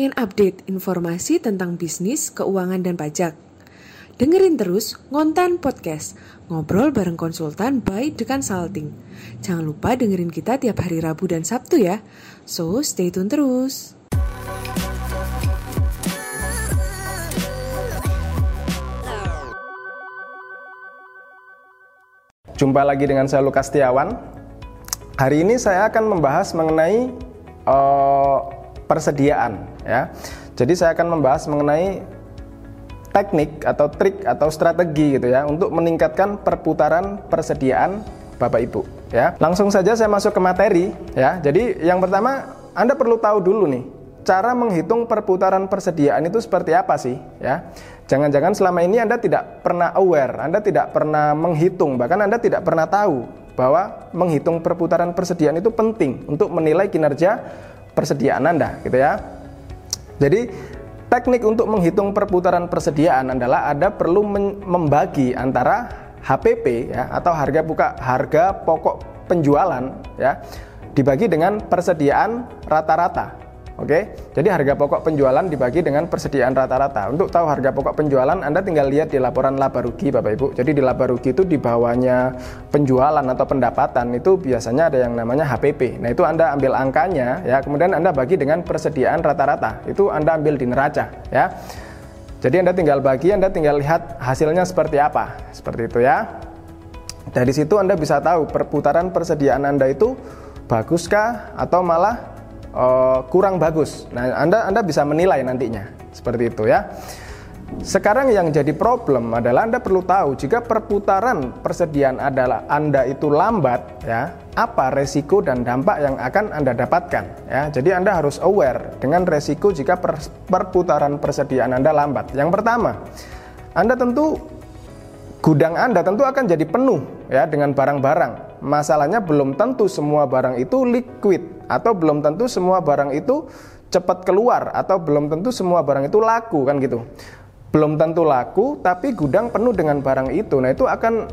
Pengen update informasi tentang bisnis, keuangan, dan pajak? Dengerin terus Ngontan Podcast, ngobrol bareng konsultan by The Consulting. Jangan lupa dengerin kita tiap hari Rabu dan Sabtu ya. So, stay tune terus. Jumpa lagi dengan saya Lukas Tiawan. Hari ini saya akan membahas mengenai uh, persediaan ya. Jadi saya akan membahas mengenai teknik atau trik atau strategi gitu ya untuk meningkatkan perputaran persediaan Bapak Ibu ya. Langsung saja saya masuk ke materi ya. Jadi yang pertama Anda perlu tahu dulu nih cara menghitung perputaran persediaan itu seperti apa sih ya. Jangan-jangan selama ini Anda tidak pernah aware, Anda tidak pernah menghitung, bahkan Anda tidak pernah tahu bahwa menghitung perputaran persediaan itu penting untuk menilai kinerja persediaan Anda gitu ya. Jadi teknik untuk menghitung perputaran persediaan adalah Anda perlu membagi antara HPP ya atau harga buka harga pokok penjualan ya dibagi dengan persediaan rata-rata Oke, jadi harga pokok penjualan dibagi dengan persediaan rata-rata. Untuk tahu harga pokok penjualan, Anda tinggal lihat di laporan laba rugi, Bapak Ibu. Jadi di laba rugi itu di bawahnya penjualan atau pendapatan itu biasanya ada yang namanya HPP. Nah itu Anda ambil angkanya, ya, kemudian Anda bagi dengan persediaan rata-rata. Itu Anda ambil di neraca, ya. Jadi Anda tinggal bagi, Anda tinggal lihat hasilnya seperti apa, seperti itu ya. Dari situ Anda bisa tahu perputaran persediaan Anda itu baguskah atau malah uh, kurang bagus. Nah, Anda Anda bisa menilai nantinya seperti itu ya. Sekarang yang jadi problem adalah Anda perlu tahu jika perputaran persediaan adalah Anda itu lambat ya, apa resiko dan dampak yang akan Anda dapatkan ya. Jadi Anda harus aware dengan resiko jika perputaran persediaan Anda lambat. Yang pertama, Anda tentu gudang Anda tentu akan jadi penuh ya dengan barang-barang. Masalahnya belum tentu semua barang itu liquid atau belum tentu semua barang itu cepat keluar atau belum tentu semua barang itu laku kan gitu. Belum tentu laku tapi gudang penuh dengan barang itu. Nah, itu akan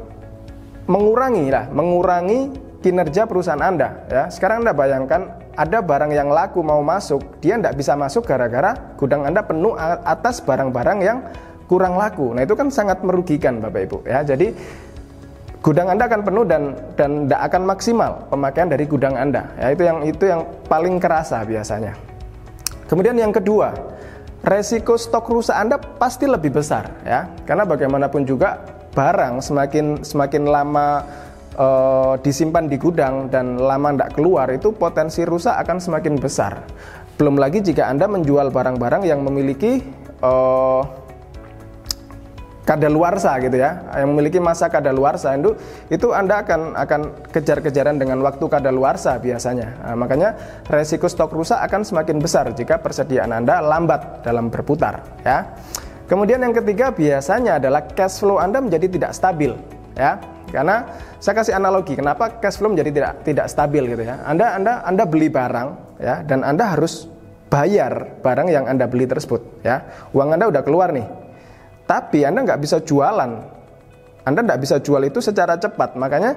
mengurangi lah, mengurangi kinerja perusahaan Anda ya. Sekarang Anda bayangkan ada barang yang laku mau masuk, dia tidak bisa masuk gara-gara gudang Anda penuh atas barang-barang yang kurang laku. Nah, itu kan sangat merugikan Bapak Ibu ya. Jadi gudang Anda akan penuh dan dan tidak akan maksimal pemakaian dari gudang Anda. Ya, itu yang itu yang paling kerasa biasanya. Kemudian yang kedua, resiko stok rusak Anda pasti lebih besar ya. Karena bagaimanapun juga barang semakin semakin lama uh, disimpan di gudang dan lama tidak keluar itu potensi rusak akan semakin besar. Belum lagi jika Anda menjual barang-barang yang memiliki uh, kadaluarsa gitu ya. Yang memiliki masa kadaluarsa itu itu anda akan akan kejar-kejaran dengan waktu kadaluarsa biasanya. Nah, makanya resiko stok rusak akan semakin besar jika persediaan anda lambat dalam berputar ya. Kemudian yang ketiga biasanya adalah cash flow anda menjadi tidak stabil ya. Karena saya kasih analogi kenapa cash flow menjadi tidak tidak stabil gitu ya. Anda anda anda beli barang ya dan anda harus bayar barang yang anda beli tersebut ya. Uang anda udah keluar nih tapi Anda nggak bisa jualan. Anda nggak bisa jual itu secara cepat. Makanya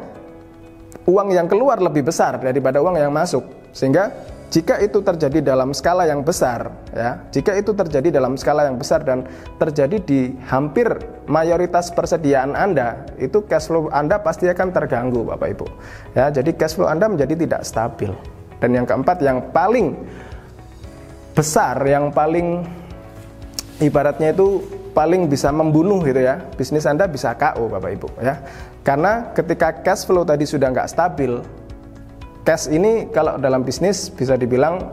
uang yang keluar lebih besar daripada uang yang masuk. Sehingga jika itu terjadi dalam skala yang besar, ya, jika itu terjadi dalam skala yang besar dan terjadi di hampir mayoritas persediaan Anda, itu cash flow Anda pasti akan terganggu, Bapak Ibu. Ya, jadi cash flow Anda menjadi tidak stabil. Dan yang keempat, yang paling besar, yang paling ibaratnya itu paling bisa membunuh gitu ya bisnis anda bisa KO bapak ibu ya karena ketika cash flow tadi sudah nggak stabil cash ini kalau dalam bisnis bisa dibilang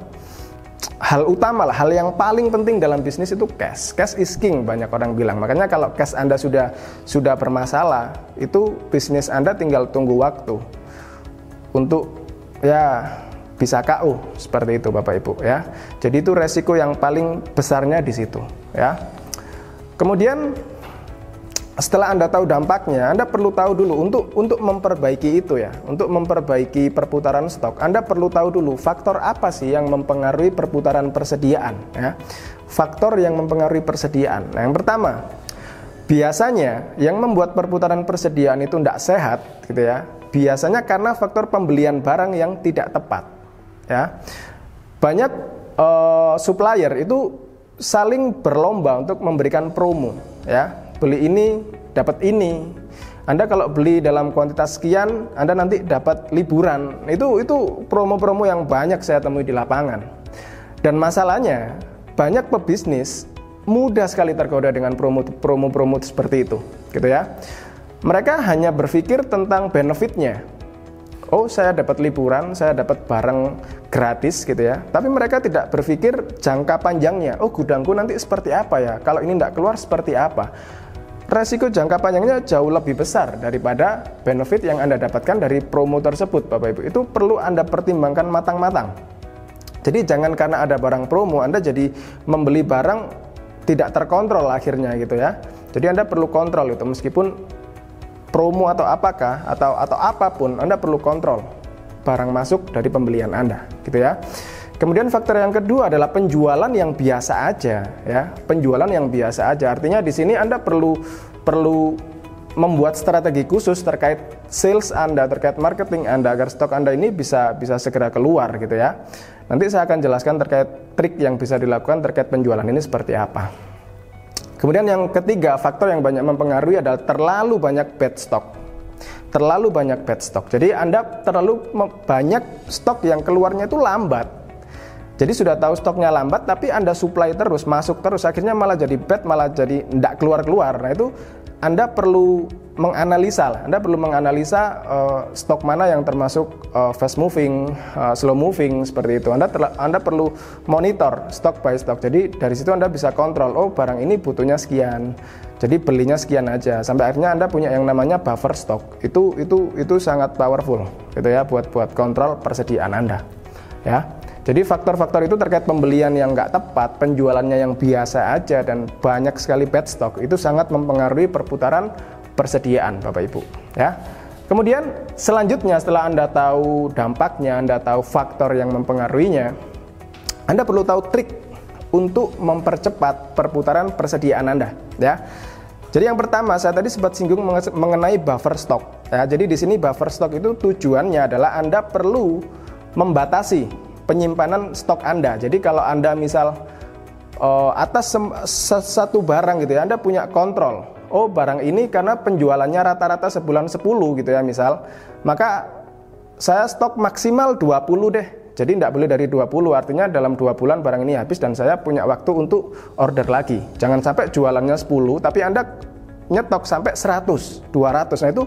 hal utama lah hal yang paling penting dalam bisnis itu cash cash is king banyak orang bilang makanya kalau cash anda sudah sudah bermasalah itu bisnis anda tinggal tunggu waktu untuk ya bisa KO seperti itu Bapak Ibu ya. Jadi itu resiko yang paling besarnya di situ ya. Kemudian setelah Anda tahu dampaknya, Anda perlu tahu dulu untuk untuk memperbaiki itu ya, untuk memperbaiki perputaran stok. Anda perlu tahu dulu faktor apa sih yang mempengaruhi perputaran persediaan ya. Faktor yang mempengaruhi persediaan. Nah, yang pertama, biasanya yang membuat perputaran persediaan itu tidak sehat gitu ya. Biasanya karena faktor pembelian barang yang tidak tepat ya. Banyak uh, supplier itu saling berlomba untuk memberikan promo ya. Beli ini dapat ini. Anda kalau beli dalam kuantitas sekian Anda nanti dapat liburan. Itu itu promo-promo yang banyak saya temui di lapangan. Dan masalahnya banyak pebisnis mudah sekali tergoda dengan promo-promo seperti itu gitu ya. Mereka hanya berpikir tentang benefitnya. Oh saya dapat liburan, saya dapat barang gratis gitu ya. Tapi mereka tidak berpikir jangka panjangnya. Oh gudangku nanti seperti apa ya? Kalau ini tidak keluar seperti apa? Resiko jangka panjangnya jauh lebih besar daripada benefit yang Anda dapatkan dari promo tersebut Bapak Ibu. Itu perlu Anda pertimbangkan matang-matang. Jadi jangan karena ada barang promo Anda jadi membeli barang tidak terkontrol akhirnya gitu ya. Jadi Anda perlu kontrol itu meskipun promo atau apakah atau atau apa pun Anda perlu kontrol barang masuk dari pembelian Anda gitu ya. Kemudian faktor yang kedua adalah penjualan yang biasa aja ya. Penjualan yang biasa aja artinya di sini Anda perlu perlu membuat strategi khusus terkait sales Anda, terkait marketing Anda agar stok Anda ini bisa bisa segera keluar gitu ya. Nanti saya akan jelaskan terkait trik yang bisa dilakukan terkait penjualan ini seperti apa. Kemudian yang ketiga, faktor yang banyak mempengaruhi adalah terlalu banyak bad stock. Terlalu banyak bad stock. Jadi Anda terlalu banyak stok yang keluarnya itu lambat. Jadi sudah tahu stoknya lambat, tapi Anda supply terus, masuk terus, akhirnya malah jadi bad, malah jadi tidak keluar-keluar. Nah itu anda perlu menganalisa lah. Anda perlu menganalisa uh, stok mana yang termasuk uh, fast moving, uh, slow moving seperti itu. Anda Anda perlu monitor stok by stok. Jadi dari situ Anda bisa kontrol, oh barang ini butuhnya sekian. Jadi belinya sekian aja. Sampai akhirnya Anda punya yang namanya buffer stock. Itu itu itu sangat powerful gitu ya buat buat kontrol persediaan Anda. Ya. Jadi faktor-faktor itu terkait pembelian yang nggak tepat, penjualannya yang biasa aja dan banyak sekali bad stock itu sangat mempengaruhi perputaran persediaan Bapak Ibu ya. Kemudian selanjutnya setelah Anda tahu dampaknya, Anda tahu faktor yang mempengaruhinya, Anda perlu tahu trik untuk mempercepat perputaran persediaan Anda ya. Jadi yang pertama saya tadi sempat singgung mengenai buffer stock ya. Jadi di sini buffer stock itu tujuannya adalah Anda perlu membatasi penyimpanan stok Anda. Jadi kalau Anda misal uh, atas satu barang gitu ya, Anda punya kontrol. Oh, barang ini karena penjualannya rata-rata sebulan 10 gitu ya misal, maka saya stok maksimal 20 deh. Jadi tidak boleh dari 20, artinya dalam dua bulan barang ini habis dan saya punya waktu untuk order lagi. Jangan sampai jualannya 10, tapi Anda nyetok sampai 100, 200. Nah itu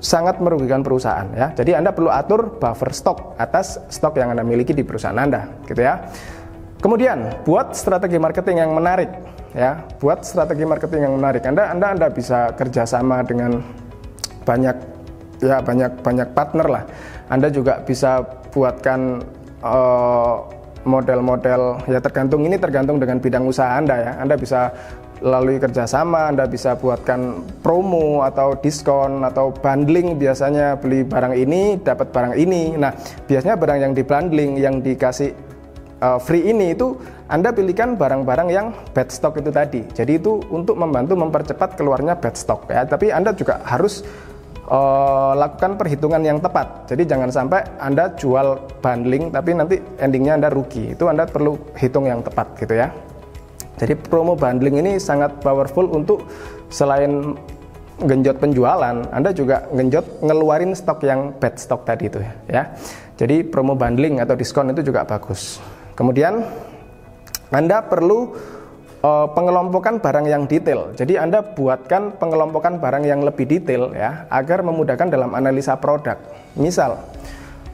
sangat merugikan perusahaan ya. Jadi Anda perlu atur buffer stok atas stok yang Anda miliki di perusahaan Anda, gitu ya. Kemudian buat strategi marketing yang menarik ya. Buat strategi marketing yang menarik. Anda Anda Anda bisa kerjasama dengan banyak ya banyak banyak partner lah. Anda juga bisa buatkan uh, model-model ya tergantung ini tergantung dengan bidang usaha Anda ya. Anda bisa Lalu kerjasama Anda bisa buatkan promo atau diskon atau bundling. Biasanya beli barang ini dapat barang ini. Nah biasanya barang yang di bundling yang dikasih uh, free ini itu Anda pilihkan barang-barang yang bad stock itu tadi. Jadi itu untuk membantu mempercepat keluarnya bad stock ya. Tapi Anda juga harus uh, lakukan perhitungan yang tepat. Jadi jangan sampai Anda jual bundling tapi nanti endingnya Anda rugi. Itu Anda perlu hitung yang tepat gitu ya. Jadi promo bundling ini sangat powerful untuk selain genjot penjualan, Anda juga genjot ngeluarin stok yang bad stock tadi itu ya. Jadi promo bundling atau diskon itu juga bagus. Kemudian Anda perlu uh, pengelompokan barang yang detail. Jadi Anda buatkan pengelompokan barang yang lebih detail ya agar memudahkan dalam analisa produk. Misal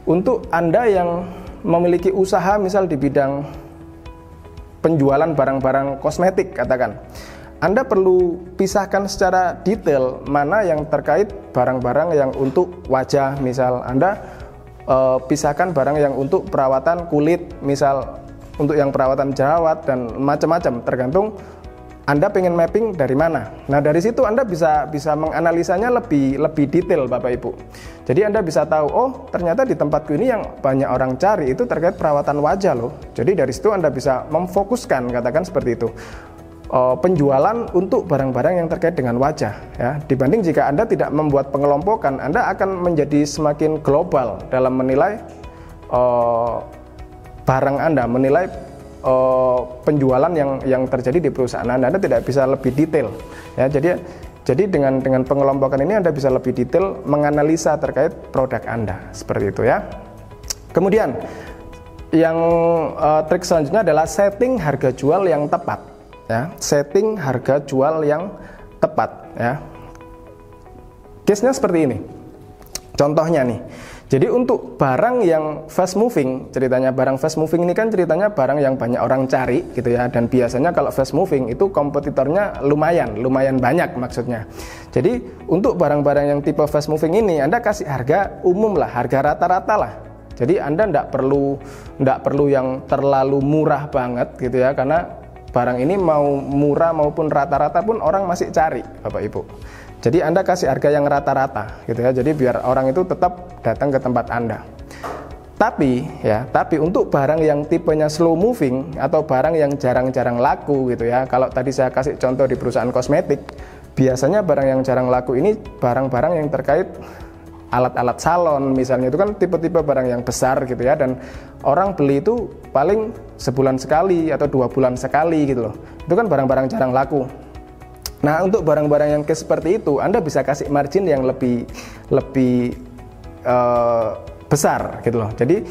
untuk Anda yang memiliki usaha misal di bidang penjualan barang-barang kosmetik katakan. Anda perlu pisahkan secara detail mana yang terkait barang-barang yang untuk wajah misal Anda uh, pisahkan barang yang untuk perawatan kulit misal untuk yang perawatan jerawat dan macam-macam tergantung anda pengen mapping dari mana? Nah dari situ Anda bisa bisa menganalisanya lebih lebih detail Bapak Ibu. Jadi Anda bisa tahu, oh ternyata di tempatku ini yang banyak orang cari itu terkait perawatan wajah loh. Jadi dari situ Anda bisa memfokuskan katakan seperti itu. Uh, penjualan untuk barang-barang yang terkait dengan wajah ya dibanding jika Anda tidak membuat pengelompokan Anda akan menjadi semakin global dalam menilai uh, barang Anda, menilai uh, penjualan yang yang terjadi di perusahaan Anda, Anda tidak bisa lebih detail. Ya, jadi jadi dengan dengan pengelompokan ini Anda bisa lebih detail menganalisa terkait produk Anda seperti itu ya. Kemudian yang uh, trik selanjutnya adalah setting harga jual yang tepat ya setting harga jual yang tepat ya case-nya seperti ini contohnya nih jadi untuk barang yang fast moving, ceritanya barang fast moving ini kan ceritanya barang yang banyak orang cari gitu ya dan biasanya kalau fast moving itu kompetitornya lumayan, lumayan banyak maksudnya. Jadi untuk barang-barang yang tipe fast moving ini Anda kasih harga umum lah, harga rata-rata lah. Jadi Anda tidak perlu tidak perlu yang terlalu murah banget gitu ya karena barang ini mau murah maupun rata-rata pun orang masih cari Bapak Ibu. Jadi Anda kasih harga yang rata-rata gitu ya. Jadi biar orang itu tetap datang ke tempat Anda. Tapi ya, tapi untuk barang yang tipenya slow moving atau barang yang jarang-jarang laku gitu ya. Kalau tadi saya kasih contoh di perusahaan kosmetik, biasanya barang yang jarang laku ini barang-barang yang terkait alat-alat salon misalnya itu kan tipe-tipe barang yang besar gitu ya dan orang beli itu paling sebulan sekali atau dua bulan sekali gitu loh itu kan barang-barang jarang laku Nah, untuk barang-barang yang seperti itu, Anda bisa kasih margin yang lebih lebih uh, besar gitu loh. Jadi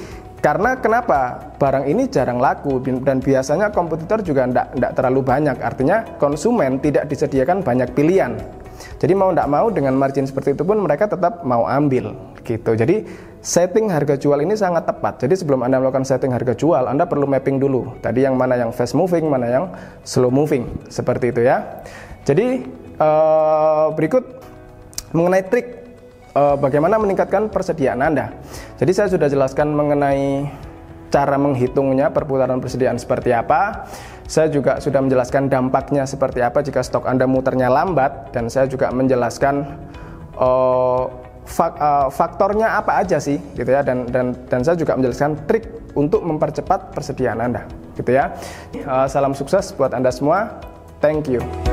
karena kenapa barang ini jarang laku dan biasanya kompetitor juga tidak terlalu banyak. Artinya konsumen tidak disediakan banyak pilihan. Jadi mau tidak mau dengan margin seperti itu pun mereka tetap mau ambil gitu. Jadi setting harga jual ini sangat tepat. Jadi sebelum Anda melakukan setting harga jual, Anda perlu mapping dulu. Tadi yang mana yang fast moving, mana yang slow moving. Seperti itu ya. Jadi uh, berikut mengenai trik uh, bagaimana meningkatkan persediaan Anda. Jadi saya sudah jelaskan mengenai cara menghitungnya perputaran persediaan seperti apa. Saya juga sudah menjelaskan dampaknya seperti apa jika stok Anda muternya lambat dan saya juga menjelaskan uh, fak, faktornya apa aja sih gitu ya dan dan dan saya juga menjelaskan trik untuk mempercepat persediaan Anda gitu ya. Salam sukses buat Anda semua. Thank you.